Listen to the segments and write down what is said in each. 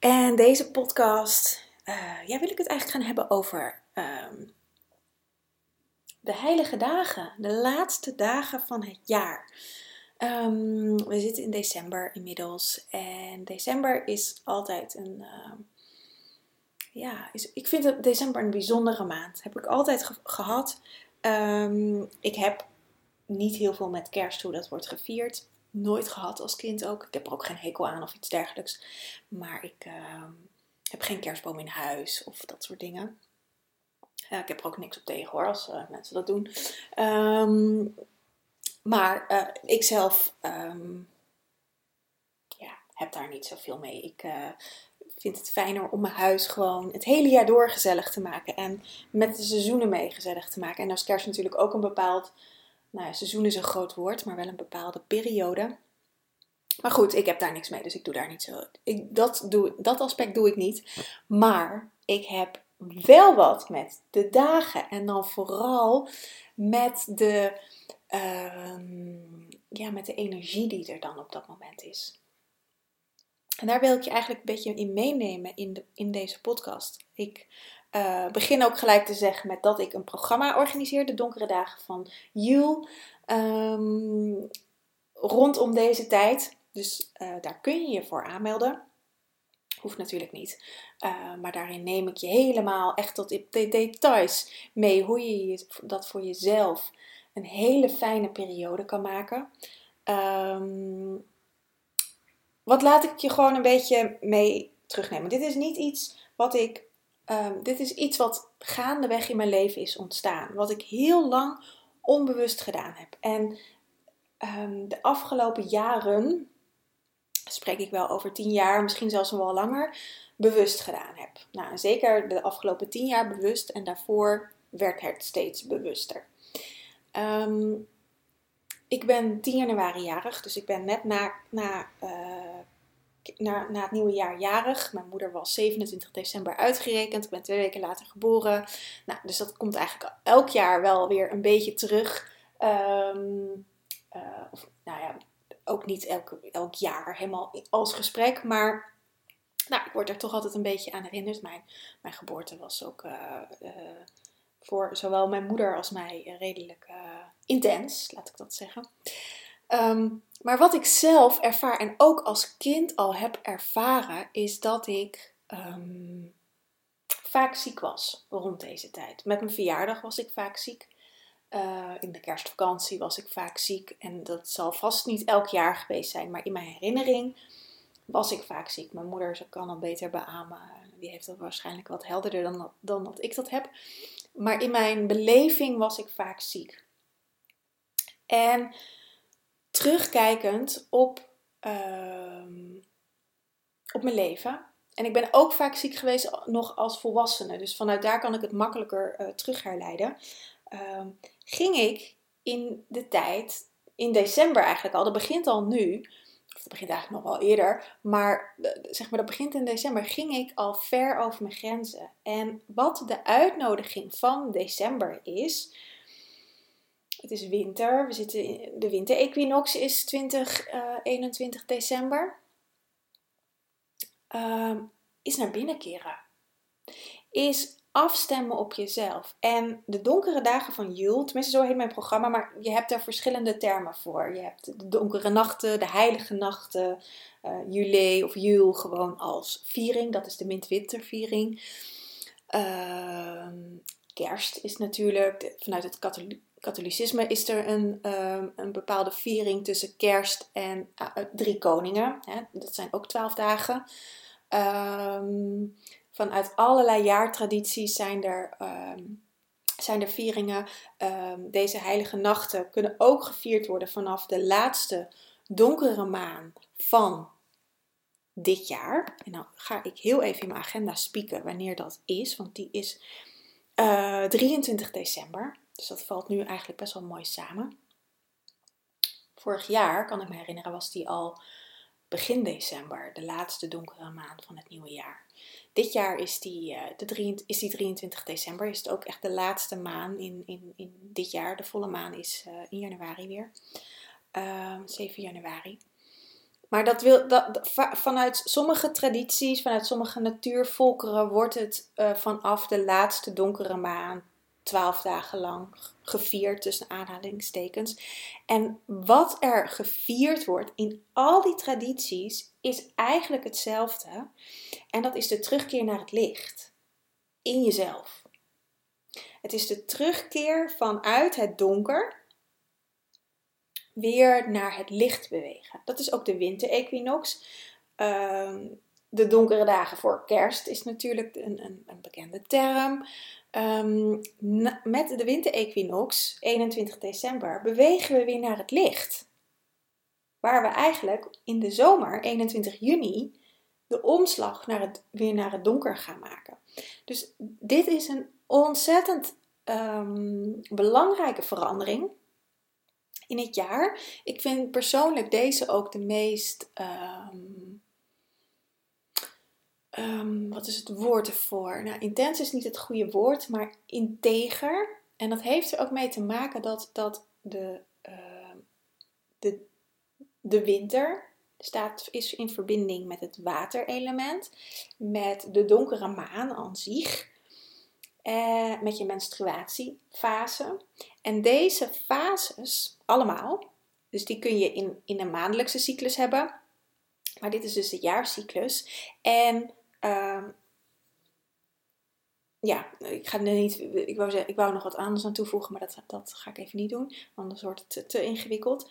En deze podcast, uh, ja, wil ik het eigenlijk gaan hebben over um, de heilige dagen, de laatste dagen van het jaar. Um, we zitten in december inmiddels en december is altijd een, uh, ja, is, ik vind december een bijzondere maand. Heb ik altijd ge gehad. Ik heb niet heel veel met kerst hoe dat wordt gevierd. Nooit gehad als kind ook. Ik heb er ook geen hekel aan of iets dergelijks. Maar ik uh, heb geen kerstboom in huis of dat soort dingen. Ik heb er ook niks op tegen hoor, als uh, mensen dat doen. Um, maar uh, ik zelf um, ja, heb daar niet zoveel mee. Ik vind het fijner om mijn huis gewoon het hele jaar door gezellig te maken. En met de seizoenen mee gezellig te maken. En als kerst natuurlijk ook een bepaald nou ja, seizoen is een groot woord, maar wel een bepaalde periode. Maar goed, ik heb daar niks mee, dus ik doe daar niet zo. Ik, dat, doe, dat aspect doe ik niet. Maar ik heb wel wat met de dagen. En dan vooral met de, uh, ja, met de energie die er dan op dat moment is. En daar wil ik je eigenlijk een beetje in meenemen in, de, in deze podcast. Ik uh, begin ook gelijk te zeggen met dat ik een programma organiseer, de Donkere Dagen van Jul, um, rondom deze tijd. Dus uh, daar kun je je voor aanmelden. Hoeft natuurlijk niet. Uh, maar daarin neem ik je helemaal echt tot de details mee hoe je dat voor jezelf een hele fijne periode kan maken. Um, wat laat ik je gewoon een beetje mee terugnemen? Dit is niet iets wat ik Um, dit is iets wat gaandeweg in mijn leven is ontstaan. Wat ik heel lang onbewust gedaan heb. En um, de afgelopen jaren, spreek ik wel over tien jaar, misschien zelfs nog wel langer, bewust gedaan heb. Nou, zeker de afgelopen tien jaar bewust en daarvoor werd het steeds bewuster. Um, ik ben 10 januari jarig, dus ik ben net na, na uh, na, na het nieuwe jaar jarig. Mijn moeder was 27 december uitgerekend. Ik ben twee weken later geboren. Nou, dus dat komt eigenlijk elk jaar wel weer een beetje terug. Uh, of, nou ja, ook niet elk, elk jaar helemaal als gesprek. Maar nou, ik word er toch altijd een beetje aan herinnerd. Mijn, mijn geboorte was ook uh, uh, voor zowel mijn moeder als mij redelijk intens, laat ik dat zeggen. Um, maar wat ik zelf ervaar en ook als kind al heb ervaren, is dat ik um, vaak ziek was rond deze tijd. Met mijn verjaardag was ik vaak ziek. Uh, in de kerstvakantie was ik vaak ziek. En dat zal vast niet elk jaar geweest zijn, maar in mijn herinnering was ik vaak ziek. Mijn moeder ze kan dat beter beamen. Die heeft dat waarschijnlijk wat helderder dan dan dat ik dat heb. Maar in mijn beleving was ik vaak ziek. En terugkijkend op, uh, op mijn leven. En ik ben ook vaak ziek geweest nog als volwassene. Dus vanuit daar kan ik het makkelijker uh, terug herleiden. Uh, ging ik in de tijd, in december eigenlijk al, dat begint al nu. Of dat begint eigenlijk nog wel eerder. Maar eh, zeg maar, dat begint in december. Ging ik al ver over mijn grenzen. En wat de uitnodiging van december is het is winter. We zitten in, de winterequinox is 20, uh, 21 december. Uh, is naar binnen keren. Is afstemmen op jezelf. En de donkere dagen van Jul, tenminste zo heet mijn programma, maar je hebt daar verschillende termen voor. Je hebt de donkere nachten, de heilige nachten, uh, of Jul gewoon als viering, dat is de mintwinterviering. Uh, kerst is natuurlijk, vanuit het katholicisme is er een, ehm, een bepaalde viering tussen kerst en uh, drie koningen. Hè? Dat zijn ook twaalf dagen. Um, vanuit allerlei jaartradities zijn er, ehm, zijn er vieringen. Deze heilige nachten kunnen ook gevierd worden vanaf de laatste donkere maan van dit jaar. En dan ga ik heel even in mijn agenda spieken wanneer dat is, want die is uh, eh, 23 december. Dus dat valt nu eigenlijk best wel mooi samen. Vorig jaar, kan ik me herinneren, was die al begin december, de laatste donkere maand van het nieuwe jaar. Dit jaar is die, uh, de is die 23 december, is het ook echt de laatste maan in, in, in dit jaar. De volle maan is uh, in januari weer, uh, ehm, 7 januari. Maar dat wil, dat, vanuit sommige tradities, vanuit sommige natuurvolkeren, wordt het uh, vanaf de laatste donkere maan twaalf dagen lang gevierd tussen aanhalingstekens. En wat er gevierd wordt in al die tradities is eigenlijk hetzelfde. En dat is de terugkeer naar het licht in jezelf. Het is de terugkeer vanuit het donker weer naar het licht bewegen. Dat is ook de winterequinox. Uh, de donkere dagen voor kerst is natuurlijk een, een, een bekende term. Um, met de winterequinox, 21 december, bewegen we weer naar het licht. Waar we eigenlijk in de zomer, 21 juni, de omslag naar het, weer naar het donker gaan maken. Dus dit is een ontzettend um, belangrijke verandering in het jaar. Ik vind persoonlijk deze ook de meest. Um, um, wat is het woord ervoor? Nou, intens is niet het goede woord, maar integer. En dat heeft er ook mee te maken dat, dat de, uh, de, de winter staat, is in verbinding met het waterelement, met de donkere maan aan zich, eh, met je menstruatiefase. En deze fases, allemaal, dus die kun je in, in een maandelijkse cyclus hebben. Maar dit is dus de jaarcyclus. En uh, ja, ik ga er niet. Ik wou, zeggen, ik wou nog wat anders aan toevoegen, maar dat, dat ga ik even niet doen. Anders wordt het te, ingewikkeld.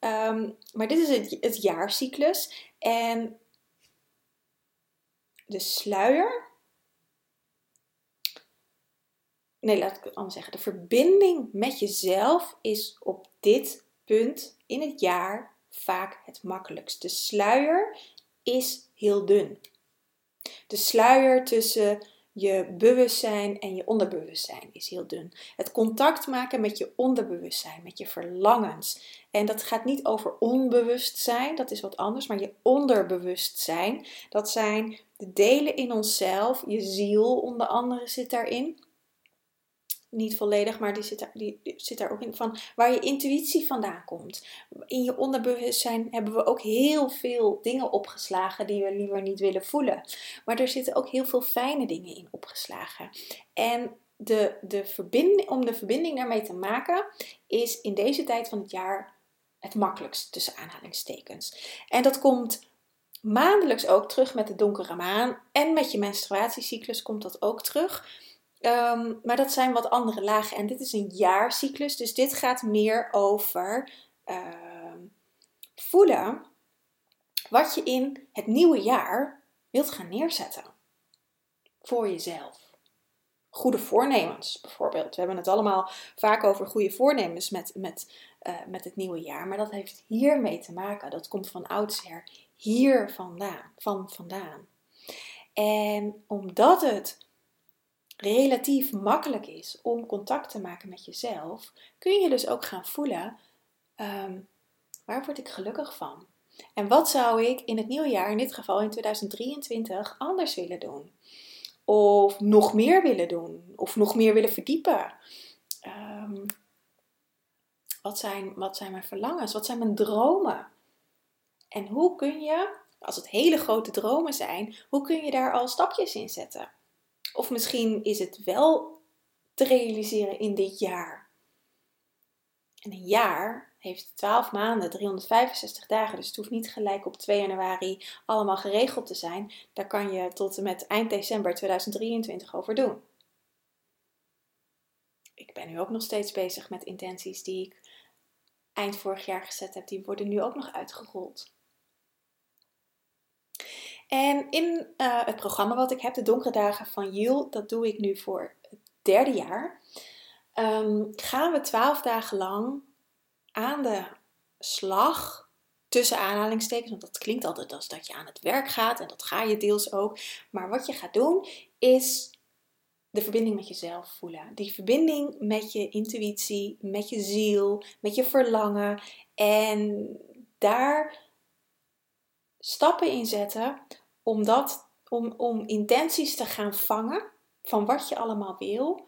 Um, maar dit is het, het jaarcyclus. En de sluier. Nee, laat ik het anders zeggen. De verbinding met jezelf is op dit punt in het jaar vaak het makkelijkst. De sluier is heel dun. De sluier tussen je bewustzijn en je onderbewustzijn is heel dun. Het contact maken met je onderbewustzijn, met je verlangens. En dat gaat niet over onbewustzijn, dat is wat anders, maar je onderbewustzijn. Dat zijn de delen in onszelf, je ziel onder andere zit daarin niet volledig, maar die zit, daar, die, zit daar ook in van waar je intuïtie vandaan komt. In je onderbewustzijn hebben we ook heel veel dingen opgeslagen die we liever niet willen voelen. Maar er zitten ook heel veel fijne dingen in opgeslagen. En de, de verbinding, om de verbinding daarmee te maken, is in deze tijd van het jaar het makkelijkst tussen aanhalingstekens. En dat komt maandelijks ook terug met de donkere maan en met je menstruatiecyclus komt dat ook terug. Um, maar dat zijn wat andere lagen. En dit is een jaarcyclus, dus dit gaat meer over uh, voelen wat je in het nieuwe jaar wilt gaan neerzetten. Voor jezelf. Goede voornemens bijvoorbeeld. We hebben het allemaal vaak over goede voornemens met, met, uh, met het nieuwe jaar. Maar dat heeft hiermee te maken. Dat komt van oudsher hier vandaan. Van vandaan. En omdat het relatief makkelijk is om contact te maken met jezelf, kun je dus ook gaan voelen: um, waar word ik gelukkig van? En wat zou ik in het nieuwe jaar, in dit geval in 2023, anders willen doen? Of nog meer willen doen? Of nog meer willen verdiepen? Um, wat, zijn, wat zijn mijn verlangens? Wat zijn mijn dromen? En hoe kun je, als het hele grote dromen zijn, hoe kun je daar al stapjes in zetten? Of misschien is het wel te realiseren in dit jaar. En een jaar heeft 12 maanden, 365 dagen. Dus het hoeft niet gelijk op 2 januari allemaal geregeld te zijn. Daar kan je tot en met eind december 2023 over doen. Ik ben nu ook nog steeds bezig met intenties die ik eind vorig jaar gezet heb. Die worden nu ook nog uitgerold. En in uh, het programma wat ik heb, de Donkere Dagen van Jul, dat doe ik nu voor het derde jaar. Um, gaan we twaalf dagen lang aan de slag tussen aanhalingstekens, want dat klinkt altijd als dat je aan het werk gaat en dat ga je deels ook. Maar wat je gaat doen is de verbinding met jezelf voelen. Die verbinding met je intuïtie, met je ziel, met je verlangen en daar stappen in zetten om, dat, om, om intenties te gaan vangen van wat je allemaal wil.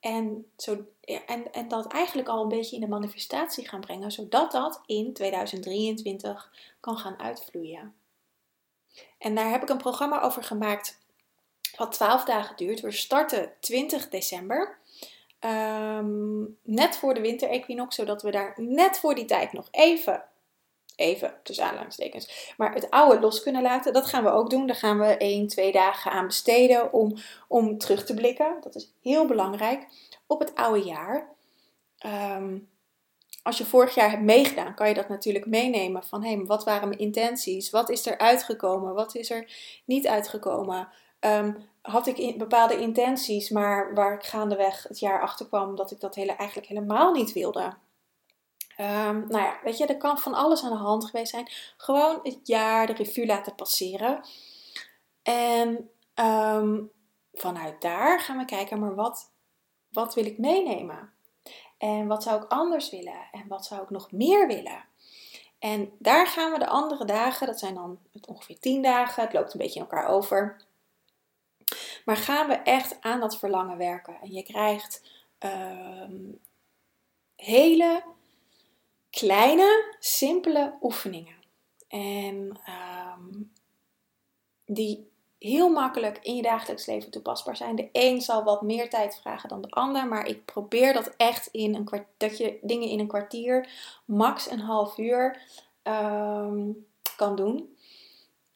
En, zo, en, en dat eigenlijk al een beetje in de manifestatie gaan brengen, zodat dat in 2023 kan gaan uitvloeien. En daar heb ik een programma over gemaakt, wat 12 dagen duurt. We starten 20 december. Ehm, net voor de winterequinox, zodat we daar net voor die tijd nog even even tussen aanhalingstekens, maar het oude los kunnen laten. Dat gaan we ook doen. Daar gaan we 1, 2 dagen aan besteden om, om terug te blikken. Dat is heel belangrijk op het oude jaar. Ehm, als je vorig jaar hebt meegedaan, kan je dat natuurlijk meenemen van hé, hey, wat waren mijn intenties? Wat is er uitgekomen? Wat is er niet uitgekomen? Ehm, had ik bepaalde intenties, maar waar ik gaandeweg het jaar achter kwam dat ik dat hele, eigenlijk helemaal niet wilde. Um, nou ja, weet je, er kan van alles aan de hand geweest zijn. Gewoon het jaar de revue laten passeren. En um, vanuit daar gaan we kijken, maar wat, wat wil ik meenemen? En wat zou ik anders willen? En wat zou ik nog meer willen? En daar gaan we de andere dagen, dat zijn dan ongeveer 10 dagen, het loopt een beetje in elkaar over. Maar gaan we echt aan dat verlangen werken? En je krijgt um, hele kleine, simpele oefeningen. En um, die heel makkelijk in je dagelijks leven toepasbaar zijn. De een zal wat meer tijd vragen dan de ander, maar ik probeer dat echt in een dat je dingen in een kwartier, max een half uur um, kan doen.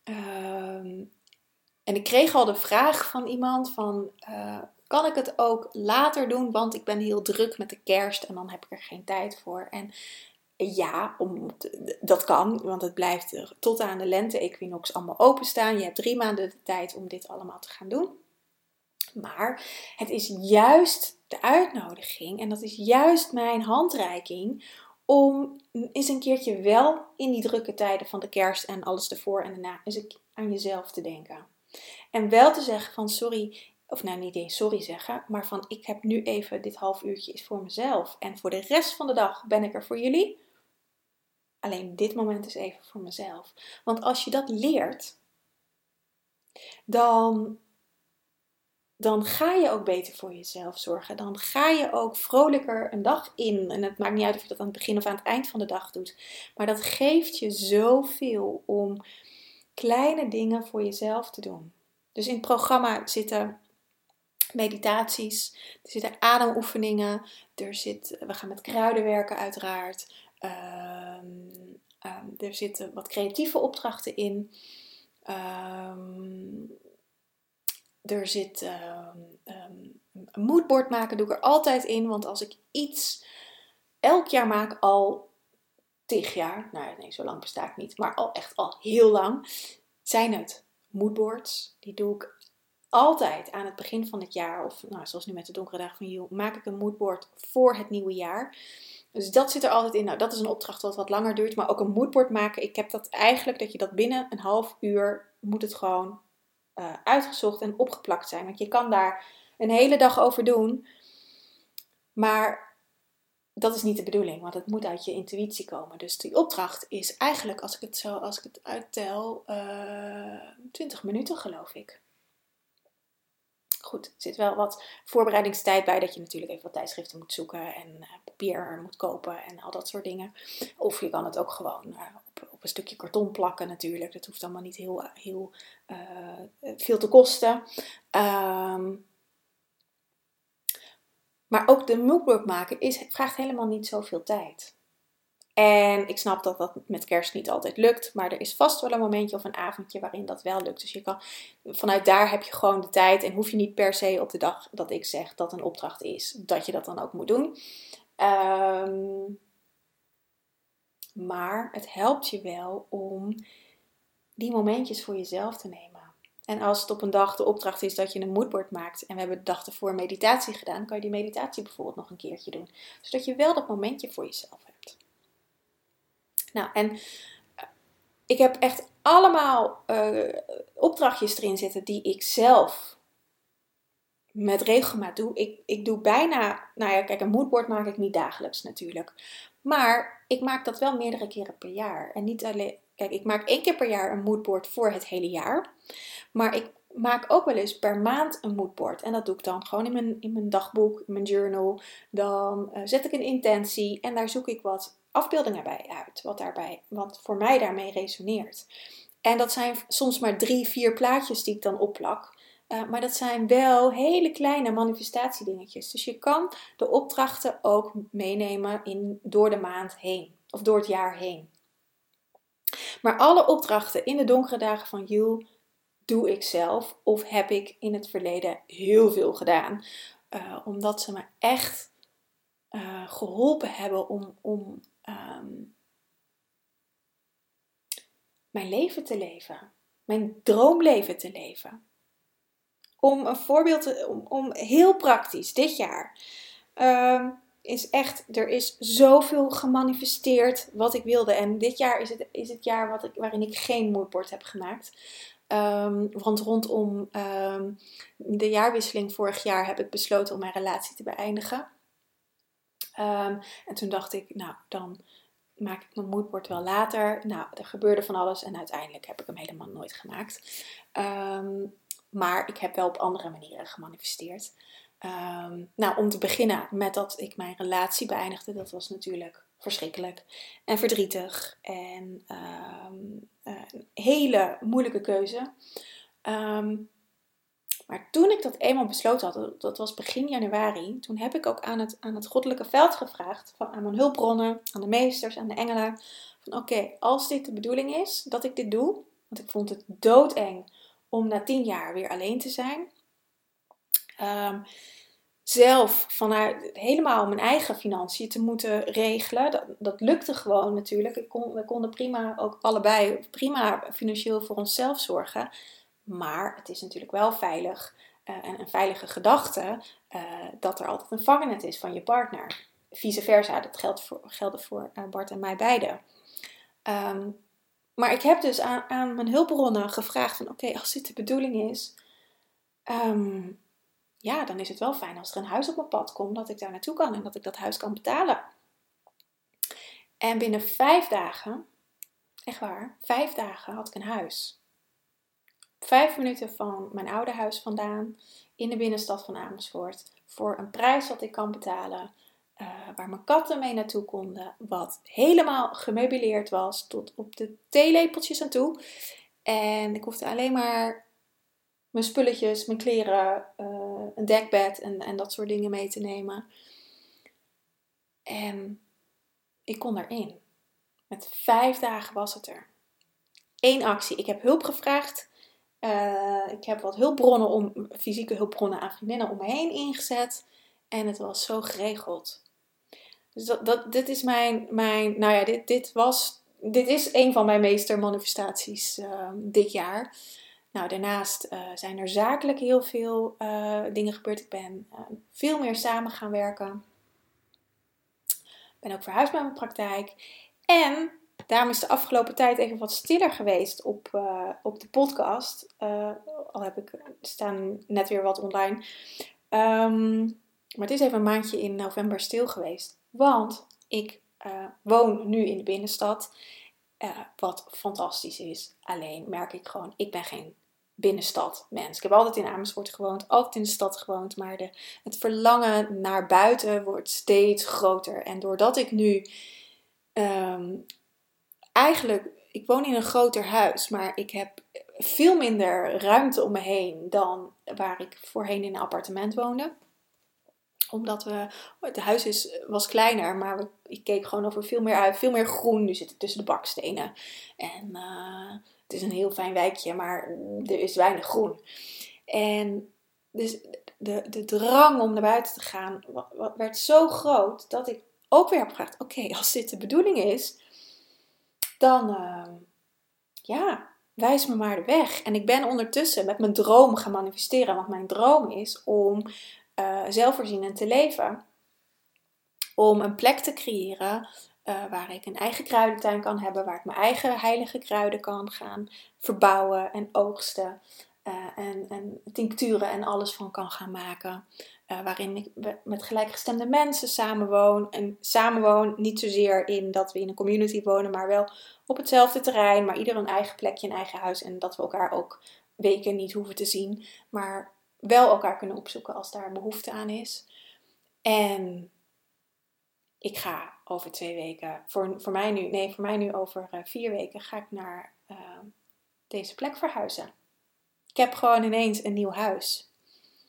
Um, en ik kreeg al de vraag van iemand van, uh, kan ik het ook later doen, want ik ben heel druk met de kerst en dan heb ik er geen tijd voor. En ja, om, dat kan, want het blijft er tot aan de lente-equinox allemaal openstaan. Je hebt drie maanden de tijd om dit allemaal te gaan doen. Maar het is juist de uitnodiging en dat is juist mijn handreiking om eens een keertje wel in die drukke tijden van de kerst en alles ervoor en daarna eens aan jezelf te denken. En wel te zeggen van sorry, of nou niet eens sorry zeggen, maar van ik heb nu even dit half uurtje is voor mezelf en voor de rest van de dag ben ik er voor jullie. Alleen dit moment is even voor mezelf. Want als je dat leert, dan, dan ga je ook beter voor jezelf zorgen. Dan ga je ook vrolijker een dag in. En het maakt niet uit of je dat aan het begin of aan het eind van de dag doet. Maar dat geeft je zoveel om kleine dingen voor jezelf te doen. Dus in het programma zitten meditaties, er zitten ademoefeningen, er zit, we gaan met kruiden werken uiteraard. Ehm, ehm, er zitten wat creatieve opdrachten in. Ehm, er zit een moodboard maken, doe ik er altijd in. Want als ik iets elk jaar maak, al tig jaar, nou nee, zo lang besta ik niet, maar al echt al heel lang, zijn het moodboards. Die doe ik altijd aan het begin van het jaar, of nou, zoals nu met de donkere dagen van Jul, maak ik een moodboard voor het nieuwe jaar. Dus dat zit er altijd in. Nou, dat is een opdracht wat wat langer duurt. Maar ook een moodboard maken. Ik heb dat eigenlijk dat je dat binnen een half uur moet het gewoon uh, uitgezocht en opgeplakt zijn. Want je kan daar een hele dag over doen. Maar dat is niet de bedoeling, want het moet uit je intuïtie komen. Dus die opdracht is eigenlijk, als ik het zo, als ik het uittel, uh, eh, 20 minuten geloof ik goed, er zit wel wat voorbereidingstijd bij. Dat je natuurlijk even wat tijdschriften moet zoeken en uh, papier moet kopen en al dat soort dingen. Of je kan het ook gewoon uh, op, op een stukje karton plakken natuurlijk. Dat hoeft allemaal niet heel, heel veel te kosten. Ehm, maar ook de moodboard maken is, vraagt helemaal niet zoveel tijd. En ik snap dat dat met kerst niet altijd lukt, maar er is vast wel een momentje of een avondje waarin dat wel lukt. Dus je kan, vanuit daar heb je gewoon de tijd en hoef je niet per se op de dag dat ik zeg dat een opdracht is, dat je dat dan ook moet doen. Ehm, maar het helpt je wel om die momentjes voor jezelf te nemen. En als het op een dag de opdracht is dat je een moodboard maakt en we hebben de dag ervoor meditatie gedaan, kan je die meditatie bijvoorbeeld nog een keertje doen. Zodat je wel dat momentje voor jezelf hebt. Nou, en eh, ik heb echt allemaal uh, opdrachtjes erin zitten die ik zelf met regelmaat doe. Ik, ik doe bijna, nou ja, kijk, een moodboard maak ik niet dagelijks natuurlijk. Maar ik maak dat wel meerdere keren per jaar. En niet alleen, kijk, ik maak één keer per jaar een moodboard voor het hele jaar. Maar ik maak ook wel eens per maand een moodboard. En dat doe ik dan gewoon in mijn, in mijn dagboek, in mijn journal. Dan uh, zet ik een intentie en daar zoek ik wat afbeeldingen bij uit. Wat, daarbij, wat voor mij daarmee resoneert. En dat zijn soms maar drie, vier plaatjes die ik dan opplak. Uh, maar dat zijn wel hele kleine manifestatiedingetjes. Dus je kan de opdrachten ook meenemen in, door de maand heen. Of door het jaar heen. Maar alle opdrachten in de donkere dagen van Jul doe ik zelf of heb ik in het verleden heel veel gedaan. Uh, omdat ze me echt uh, geholpen hebben om, om um, mijn leven te leven. Mijn droomleven te leven. Om een voorbeeld te, om, om heel praktisch, dit jaar. Um, is echt, er is zoveel gemanifesteerd wat ik wilde. En dit jaar is het, is het jaar wat ik, waarin ik geen moodboard heb gemaakt. Um, want rondom de jaarwisseling vorig jaar heb ik besloten om mijn relatie te beëindigen. Um, en toen dacht ik, nou, dan maak ik mijn moodboard wel later. Nou, er gebeurde van alles en uiteindelijk heb ik hem helemaal nooit gemaakt. maar ik heb wel op andere manieren gemanifesteerd. nou, om te beginnen met dat ik mijn relatie beëindigde, dat was natuurlijk verschrikkelijk en verdrietig en een hele moeilijke keuze. Ehm, maar toen ik dat eenmaal besloten had, dat was begin januari, toen heb ik ook aan het, aan het goddelijke veld gevraagd, van, aan mijn hulpbronnen, aan de meesters, aan de engelen, van oké, als dit de bedoeling is dat ik dit doe, want ik vond het doodeng om na tien jaar weer alleen te zijn. Um, zelf vanuit helemaal mijn eigen financiën te moeten regelen. Dat, dat lukte gewoon natuurlijk. Ik kon, we konden prima ook allebei prima financieel voor onszelf zorgen. Maar het is natuurlijk wel veilig uh, en een veilige gedachte uh, dat er altijd een vangnet is van je partner. Vice versa, dat geldt voor, uh, Bart en mij beiden. Um, maar ik heb dus aan, aan mijn hulpbronnen gevraagd van oké, als dit de bedoeling is, um, ja, dan is het wel fijn als er een huis op mijn pad komt, dat ik daar naartoe kan en dat ik dat huis kan betalen. En binnen vijf dagen, echt waar, vijf dagen had ik een huis. Vijf minuten van mijn oude huis vandaan, in de binnenstad van Amersfoort, voor een prijs wat ik kan betalen, uh, waar mijn katten mee naartoe konden, wat helemaal gemeubileerd was, tot op de theelepeltjes aan toe. En ik hoefde alleen maar mijn spulletjes, mijn kleren, uh, een dekbed en, en dat soort dingen mee te nemen. En ik kon erin. Met vijf dagen was het er. Eén actie. Ik heb hulp gevraagd. Uh, ik heb wat hulpbronnen, om, fysieke hulpbronnen aan vriendinnen om me heen ingezet. En het was zo geregeld. Dus dat, dit is mijn, mijn nou ja, dit, dit was, dit is een van mijn meestermanifestaties uh, dit jaar. Nou, daarnaast uh, zijn er zakelijk heel veel uh, dingen gebeurd. Ik ben veel meer samen gaan werken. Ben ook verhuisd met mijn praktijk. En daarom is de afgelopen tijd even wat stiller geweest op, op de podcast. al heb ik staan net weer wat online. Um, maar het is even een maandje in november stil geweest. Want ik woon nu in de binnenstad. wat fantastisch is. Alleen merk ik gewoon, ik ben geen binnenstad mens. Ik heb altijd in Amersfoort gewoond, altijd in de stad gewoond, maar de, het verlangen naar buiten wordt steeds groter. En doordat ik nu um, eigenlijk ik woon in een groter huis, maar ik heb veel minder ruimte om me heen dan waar ik voorheen in een appartement woonde omdat we, het huis is, was kleiner, maar ik keek gewoon over veel meer uit. Veel meer groen. Nu zit tussen de bakstenen. En uh, het is een heel fijn wijkje, maar er is weinig groen. En dus de, de drang om naar buiten te gaan werd zo groot dat ik ook weer heb gevraagd: oké, als dit de bedoeling is, dan uh, ja, wijs me maar de weg. En ik ben ondertussen met mijn droom gaan manifesteren. Want mijn droom is om uh, zelfvoorzienend te leven. Om een plek te creëren uh, waar ik een eigen kruidentuin kan hebben, waar ik mijn eigen heilige kruiden kan gaan verbouwen en oogsten. Uh, en, en tincturen en alles van kan gaan maken. Uh, waarin ik met gelijkgestemde mensen samenwoon. En samenwoon niet zozeer in dat we in een community wonen, maar wel op hetzelfde terrein. Maar ieder een eigen plekje, een eigen huis. En dat we elkaar ook weken niet hoeven te zien. Maar wel elkaar kunnen opzoeken als daar behoefte aan is. En ik ga over twee weken, voor, voor mij nu, nee, voor mij nu over uh, vier weken, ga ik naar uh, deze plek verhuizen. Ik heb gewoon ineens een nieuw huis.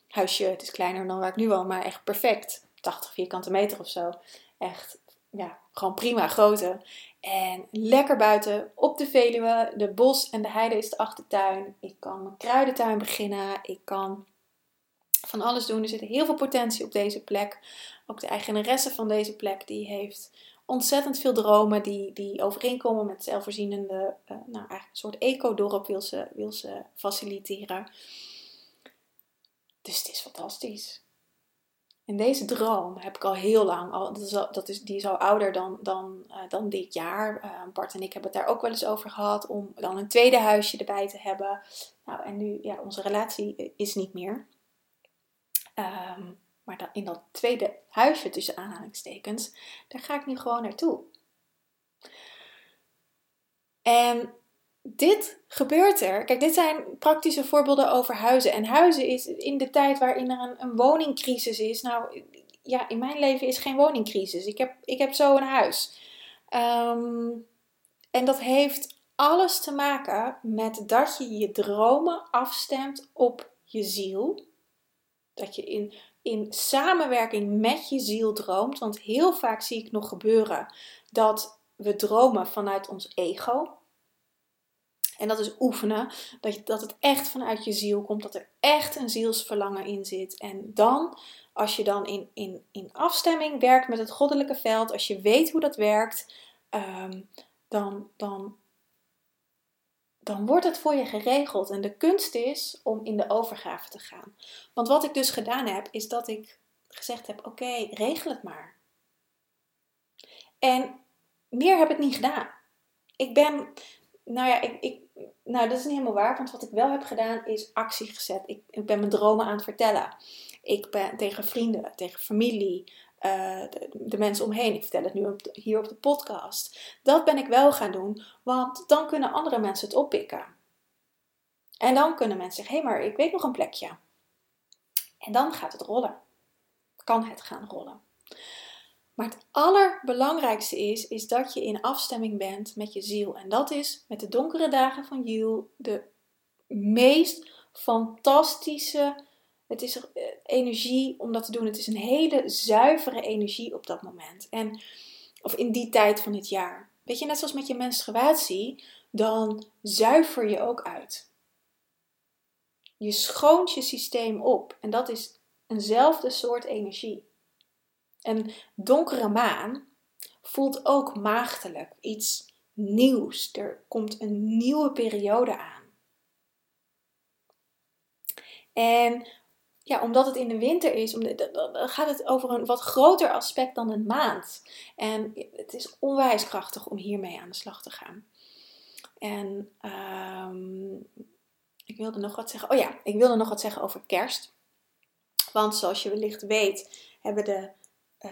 Huisje, het is kleiner dan waar ik nu woon, maar echt perfect. 80 vierkante meter of zo. Echt, ja, gewoon prima grootte. En lekker buiten op de Veluwe. De bos en de heide is de achtertuin. Ik kan mijn kruidentuin beginnen. Ik kan van alles doen. Er zit heel veel potentie op deze plek. Ook de eigenaresse van deze plek, die heeft ontzettend veel dromen die, die overeenkomen met zelfvoorzienende, uh, nou eigenlijk een soort ecodorp wil ze, wil ze faciliteren. Dus het is fantastisch. En deze droom heb ik al heel lang. Al, dat is, dat is, die is al ouder dan, dan, uh, dan dit jaar. Uh, Bart en ik hebben het daar ook wel eens over gehad. Om dan een tweede huisje erbij te hebben. Nou, en nu, ja, onze relatie is niet meer. Um, maar dan in dat tweede huisje tussen aanhalingstekens, daar ga ik nu gewoon naartoe. En dit gebeurt er. Kijk, dit zijn praktische voorbeelden over huizen. En huizen is in de tijd waarin er een, woningcrisis is. Nou, ja, in mijn leven is geen woningcrisis. Ik heb, ik heb zo een huis. Um, en dat heeft alles te maken met dat je je dromen afstemt op je ziel. Dat je in, in samenwerking met je ziel droomt. Want heel vaak zie ik nog gebeuren dat we dromen vanuit ons ego. En dat is oefenen. Dat, dat het echt vanuit je ziel komt. Dat er echt een zielsverlangen in zit. En dan, als je dan in, in, in afstemming werkt met het goddelijke veld. Als je weet hoe dat werkt. Um, dan, dan dan wordt het voor je geregeld. En de kunst is om in de overgave te gaan. Want wat ik dus gedaan heb, is dat ik gezegd heb: oké, regel het maar. En meer heb ik niet gedaan. Ik ben, nou ja, ik, ik, nou dat is niet helemaal waar, want wat ik wel heb gedaan is actie gezet. Ik, ik ben mijn dromen aan het vertellen. Ik ben tegen vrienden, tegen familie, uh, de, mensen omheen. Ik vertel het nu hier op de podcast. Dat ben ik wel gaan doen, want dan kunnen andere mensen het oppikken. En dan kunnen mensen zeggen: hé, hey, maar ik weet nog een plekje. En dan gaat het rollen. Kan het gaan rollen. Maar het allerbelangrijkste is, is dat je in afstemming bent met je ziel. En dat is met de donkere dagen van Jul de meest fantastische het is uh, energie om dat te doen. Het is een hele zuivere energie op dat moment. En, of in die tijd van het jaar. Weet je, net zoals met je menstruatie, dan zuiver je ook uit. Je schoont je systeem op. En dat is eenzelfde soort energie. Een donkere maan voelt ook maagdelijk. Iets nieuws. Er komt een nieuwe periode aan. En ja, omdat het in de winter is, gaat het over een wat groter aspect dan een maand. En het is onwijs krachtig om hiermee aan de slag te gaan. En um, ik wilde nog wat zeggen. Oh ja, ik wilde nog wat zeggen over kerst. Want zoals je wellicht weet, hebben de uh,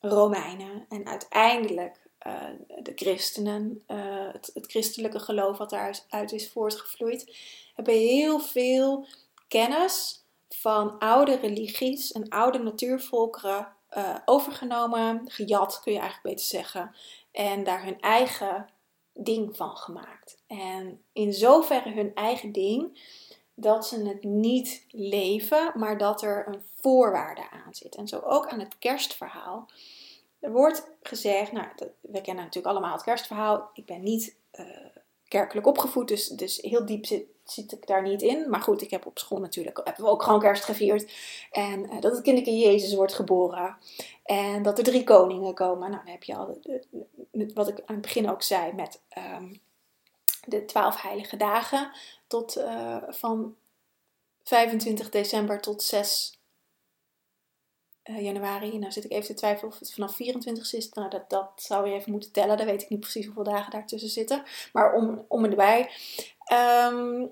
Romeinen en uiteindelijk uh, de christenen, uh, het, het, christelijke geloof wat daaruit is voortgevloeid, hebben heel veel kennis van oude religies en oude natuurvolkeren overgenomen, gejat kun je eigenlijk beter zeggen. En daar hun eigen ding van gemaakt. En in zoverre hun eigen ding dat ze het niet leven, maar dat er een voorwaarde aan zit. En zo ook aan het kerstverhaal. Er wordt gezegd, nou, we kennen natuurlijk allemaal het kerstverhaal. Ik ben niet uh, kerkelijk opgevoed, dus, dus heel diep zit, ik daar niet in. Maar goed, ik heb op school natuurlijk hebben we ook gewoon kerst gevierd. En uh, dat het kinderke Jezus wordt geboren. En dat er drie koningen komen. Nou, dan heb je al wat ik aan het begin ook zei met um, de twaalf heilige dagen. Tot uh, van 25 december tot 6 uh, januari. Nou zit ik even te twijfelen of het vanaf 24 is. Nou, dat, dat zou je even moeten tellen. Dan weet ik niet precies hoeveel dagen daartussen zitten. Maar om, om en erbij. Um,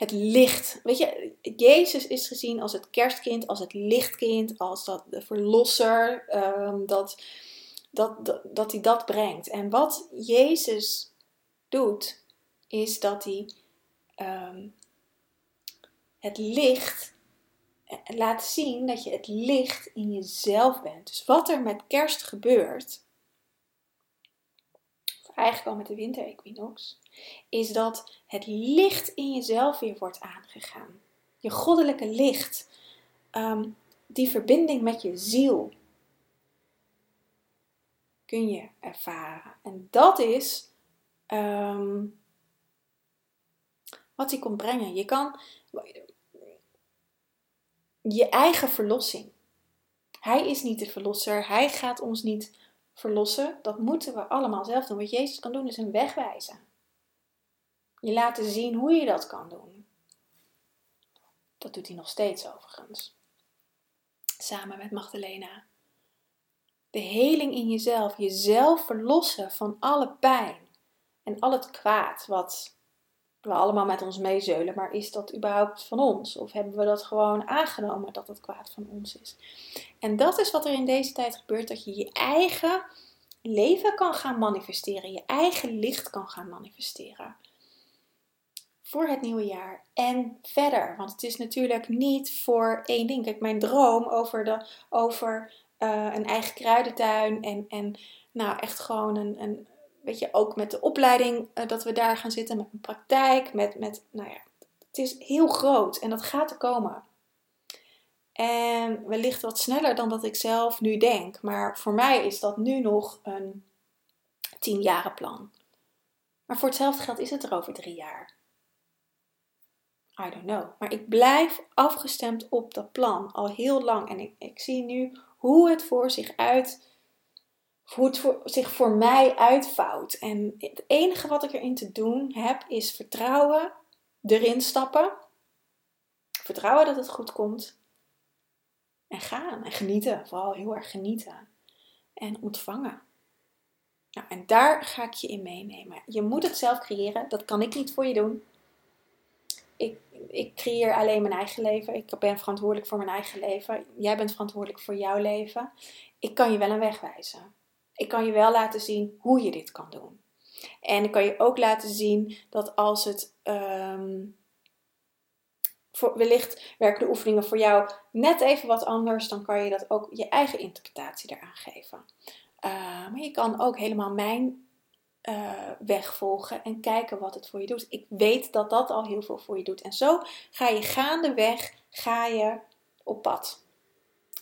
het licht. Weet je, Jezus is gezien als het kerstkind, als het lichtkind, als dat de verlosser, um, dat, dat, dat, hij dat brengt. En wat Jezus doet, is dat hij um, het licht eh, laat zien dat je het licht in jezelf bent. Dus wat er met kerst gebeurt, of eigenlijk al met de winterequinox, is dat het licht in jezelf weer wordt aangegaan. Je goddelijke licht. Um, die verbinding met je ziel kun je ervaren. En dat is um, wat hij komt brengen. Je kan je eigen verlossing. Hij is niet de verlosser. Hij gaat ons niet verlossen. Dat moeten we allemaal zelf doen. Wat Jezus kan doen is een weg wijzen. Je laten zien hoe je dat kan doen. Dat doet hij nog steeds overigens. Samen met Magdalena. De heling in jezelf. Jezelf verlossen van alle pijn. En al het kwaad wat we allemaal met ons meezeulen. Maar is dat überhaupt van ons? Of hebben we dat gewoon aangenomen dat het kwaad van ons is? En dat is wat er in deze tijd gebeurt. Dat je je eigen leven kan gaan manifesteren. Je eigen licht kan gaan manifesteren voor het nieuwe jaar en verder. Want het is natuurlijk niet voor één ding. Kijk, mijn droom over, de, over uh, een eigen kruidentuin en, en nou echt gewoon een, een weet je, ook met de opleiding uh, dat we daar gaan zitten, met een praktijk, met, met, nou ja, het is heel groot en dat gaat er komen. En wellicht wat sneller dan dat ik zelf nu denk. Maar voor mij is dat nu nog een plan. Maar voor hetzelfde geld is het er over drie jaar. I don't know. Maar ik blijf afgestemd op dat plan al heel lang. En ik, ik zie nu hoe het voor zich uit. Voor, zich voor mij uitvouwt. En het enige wat ik erin te doen heb is vertrouwen, erin stappen. Vertrouwen dat het goed komt. En gaan en genieten. Vooral heel erg genieten. En ontvangen. Nou, en daar ga ik je in meenemen. Je moet het zelf creëren. Dat kan ik niet voor je doen ik, ik creëer alleen mijn eigen leven. Ik ben verantwoordelijk voor mijn eigen leven. Jij bent verantwoordelijk voor jouw leven. Ik kan je wel een weg wijzen. Ik kan je wel laten zien hoe je dit kan doen. En ik kan je ook laten zien dat als het. Voor, wellicht werken de oefeningen voor jou net even wat anders, dan kan je dat ook je eigen interpretatie eraan geven. Uh, maar je kan ook helemaal mijn uh, weg volgen en kijken wat het voor je doet. Ik weet dat dat al heel veel voor je doet. En zo ga je gaandeweg, ga je op pad.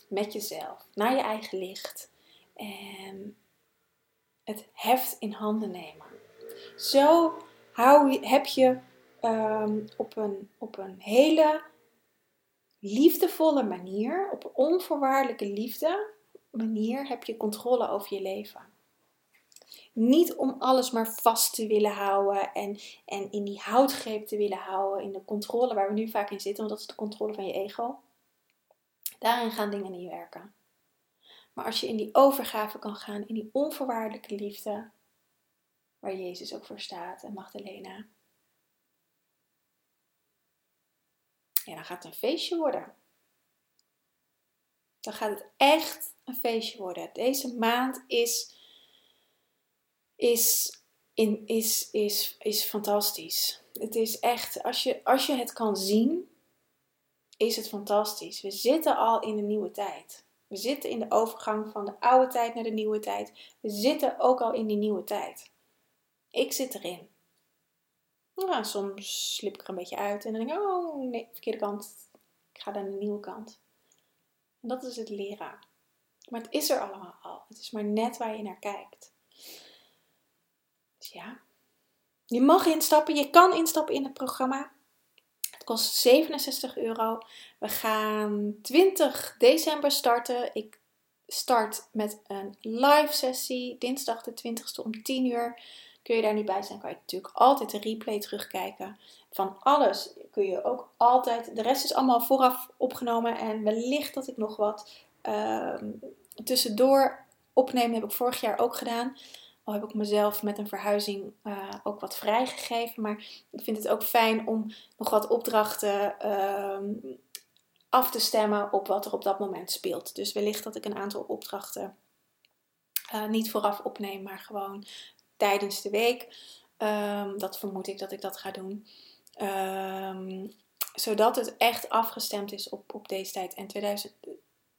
Met jezelf, naar je eigen licht. En het heft in handen nemen. Zo hou heb je um, op, een, op een hele liefdevolle manier, op onvoorwaardelijke liefde manier, heb je controle over je leven. Niet om alles maar vast te willen houden en, en in die houtgreep te willen houden, in de controle waar we nu vaak in zitten, want dat is de controle van je ego. Daarin gaan dingen niet werken. Maar als je in die overgave kan gaan, in die onvoorwaardelijke liefde, waar Jezus ook voor staat en Magdalena, ja, dan gaat het een feestje worden. Dan gaat het echt een feestje worden. Deze maand is is, in, is, is, is fantastisch. Het is echt, als je, als je het kan zien, is het fantastisch. We zitten al in een nieuwe tijd. We zitten in de overgang van de oude tijd naar de nieuwe tijd. We zitten ook al in die nieuwe tijd. Ik zit erin. Nou, soms slip ik er een beetje uit en dan denk ik, oh nee, verkeerde kant. Ik ga naar de nieuwe kant. Dat is het leren. Maar het is er allemaal al. Het is maar net waar je naar kijkt. Dus ja, je mag instappen. Je kan instappen in het programma. Het kost 67 euro. We gaan 20 december starten. Ik start met een live sessie. Dinsdag de 20ste om 10 uur. Kun je daar niet bij zijn, kan je natuurlijk altijd de replay terugkijken. Van alles kun je ook altijd. De rest is allemaal vooraf opgenomen. En wellicht dat ik nog wat uh, tussendoor opnemen. Heb ik vorig jaar ook gedaan. Heb ik mezelf met een verhuizing uh, ook wat vrijgegeven. Maar ik vind het ook fijn om nog wat opdrachten uh, af te stemmen op wat er op dat moment speelt. Dus wellicht dat ik een aantal opdrachten uh, niet vooraf opneem, maar gewoon tijdens de week. Um, dat vermoed ik dat ik dat ga doen. Um, zodat het echt afgestemd is op, op deze tijd. En 2000,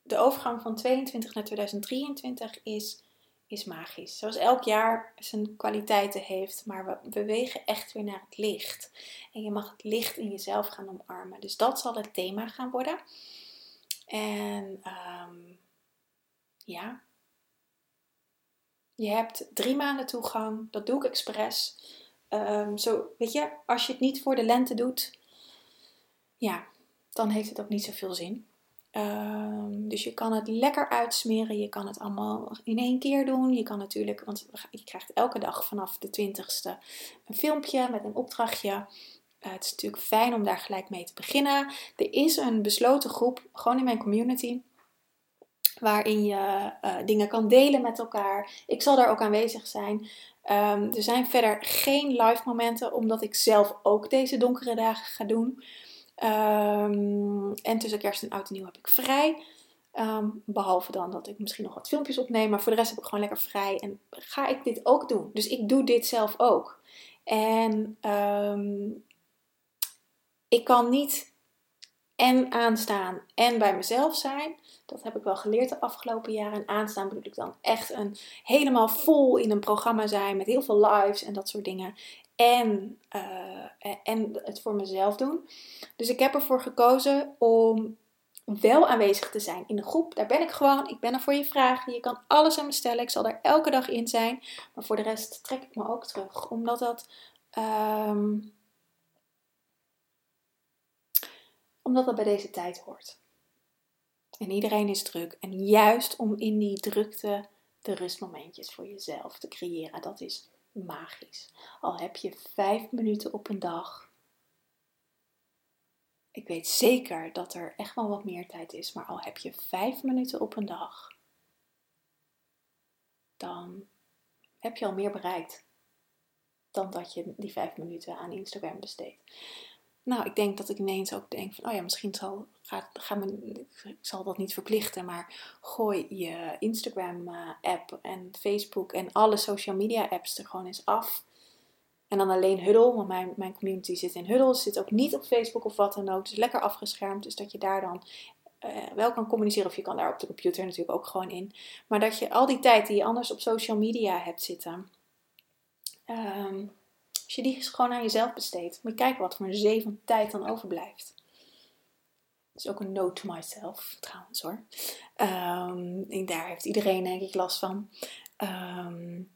de overgang van 22 naar 2023 is, is magisch. Zoals elk jaar zijn kwaliteiten heeft, maar we bewegen echt weer naar het licht. En je mag het licht in jezelf gaan omarmen. Dus dat zal het thema gaan worden. En um, ja, je hebt drie maanden toegang. Dat doe ik expres. Um, zo, weet je, als je het niet voor de lente doet, ja, dan heeft het ook niet zoveel zin. Um, dus je kan het lekker uitsmeren. Je kan het allemaal in één keer doen. Je kan natuurlijk, want je krijgt elke dag vanaf de 20ste een filmpje met een opdrachtje. Uh, het is natuurlijk fijn om daar gelijk mee te beginnen. Er is een besloten groep, gewoon in mijn community waarin je uh, dingen kan delen met elkaar. Ik zal daar ook aanwezig zijn. Um, er zijn verder geen live momenten, omdat ik zelf ook deze donkere dagen ga doen. Um, en tussen kerst en oud en nieuw heb ik vrij. Um, behalve dan dat ik misschien nog wat filmpjes opneem. Maar voor de rest heb ik gewoon lekker vrij. En ga ik dit ook doen. Dus ik doe dit zelf ook. En ik kan niet en aanstaan en bij mezelf zijn. Dat heb ik wel geleerd de afgelopen jaren. En aanstaan bedoel ik dan echt een helemaal vol in een programma zijn met heel veel lives en dat soort dingen. En, uh, en het voor mezelf doen. Dus ik heb ervoor gekozen om wel aanwezig te zijn in de groep. Daar ben ik gewoon. Ik ben er voor je vragen. Je kan alles aan me stellen. Ik zal er elke dag in zijn. Maar voor de rest trek ik me ook terug. Omdat dat. Um, omdat dat bij deze tijd hoort. En iedereen is druk. En juist om in die drukte de rustmomentjes voor jezelf te creëren, dat is magisch. Al heb je vijf minuten op een dag. Ik weet zeker dat er echt wel wat meer tijd is, maar al heb je vijf minuten op een dag, dan heb je al meer bereikt dan dat je die vijf minuten aan Instagram besteedt. Nou, ik denk dat ik ineens ook denk van, oh ja, misschien zal, ga, ga ik zal dat niet verplichten, maar gooi je Instagram-app eh, en Facebook en alle social media-apps er gewoon eens af. En dan alleen Huddle, want mijn, mijn community zit in Huddle, zit ook niet op Facebook of wat dan ook. Dus lekker afgeschermd, dus dat je daar dan uh, wel kan communiceren. Of je kan daar op de computer natuurlijk ook gewoon in. Maar dat je al die tijd die je anders op social media hebt zitten, um, als je die gewoon aan jezelf besteedt, moet je kijken wat voor een zee van tijd dan overblijft. Dat is ook een note to myself, trouwens hoor. Um, daar heeft iedereen denk ik last van. Um,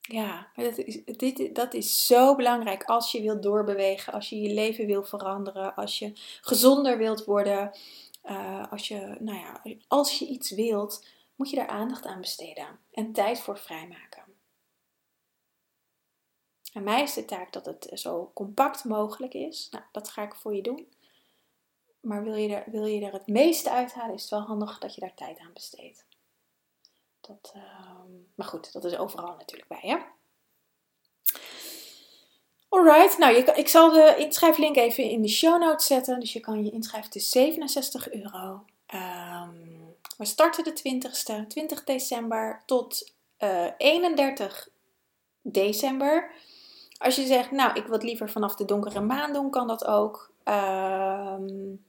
ja, dat is, dit, dat is zo belangrijk als je wilt doorbewegen, als je je leven wil veranderen, als je gezonder wilt worden. Uh, als, je, nou ja, als je iets wilt, moet je daar aandacht aan besteden en tijd voor vrijmaken. En mij is de taak dat het zo compact mogelijk is. Nou, dat ga ik voor je doen. Maar wil je er, wil je er het meeste uithalen, is het wel handig dat je daar tijd aan besteedt. Dat, uh, maar goed, dat is overal natuurlijk bij, hè? Alright, nou je, ik zal de inschrijflink even in de show notes zetten. Dus je kan je inschrijven, het is 67 euro. Um, we starten de 20ste, 20 december tot uh, eh, 31 december. Als je zegt, nou, ik wil liever vanaf de donkere maan doen, kan dat ook. Um,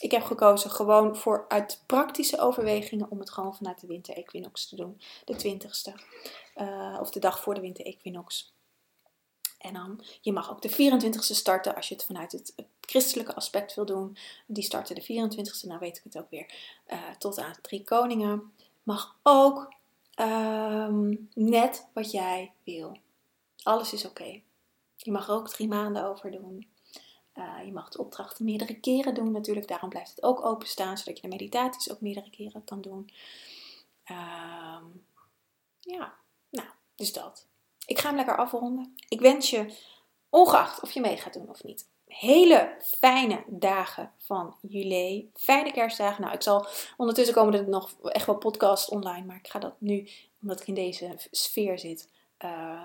ik heb gekozen gewoon voor uit praktische overwegingen om het gewoon vanuit de winter-equinox te doen. De 20ste. Uh, of de dag voor de winter-equinox. En dan, je mag ook de 24ste starten als je het vanuit het, christelijke aspect wil doen. Die starten de 24ste, nou weet ik het ook weer, uh, tot aan drie koningen. Mag ook um, net wat jij wil. Alles is oké. Je mag er ook drie maanden over doen. Uh, je mag de opdrachten meerdere keren doen natuurlijk. Daarom blijft het ook openstaan, zodat je de meditaties ook meerdere keren kan doen. Um, ja, nou, dus dat. Ik ga hem lekker afronden. Ik wens je, ongeacht of je mee gaat doen of niet, hele fijne dagen van juli. Fijne kerstdagen. Nou, ik zal ondertussen komen er nog echt wel podcast online, maar ik ga dat nu, omdat ik in deze sfeer zit, uh,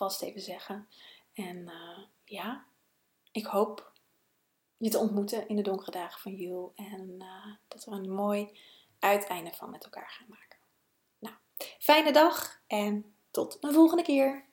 vast even zeggen. En uh, ja, ik hoop je te ontmoeten in de donkere dagen van juli en uh, dat we een mooi uiteinde van met elkaar gaan maken. Nou, fijne dag en tot een volgende keer.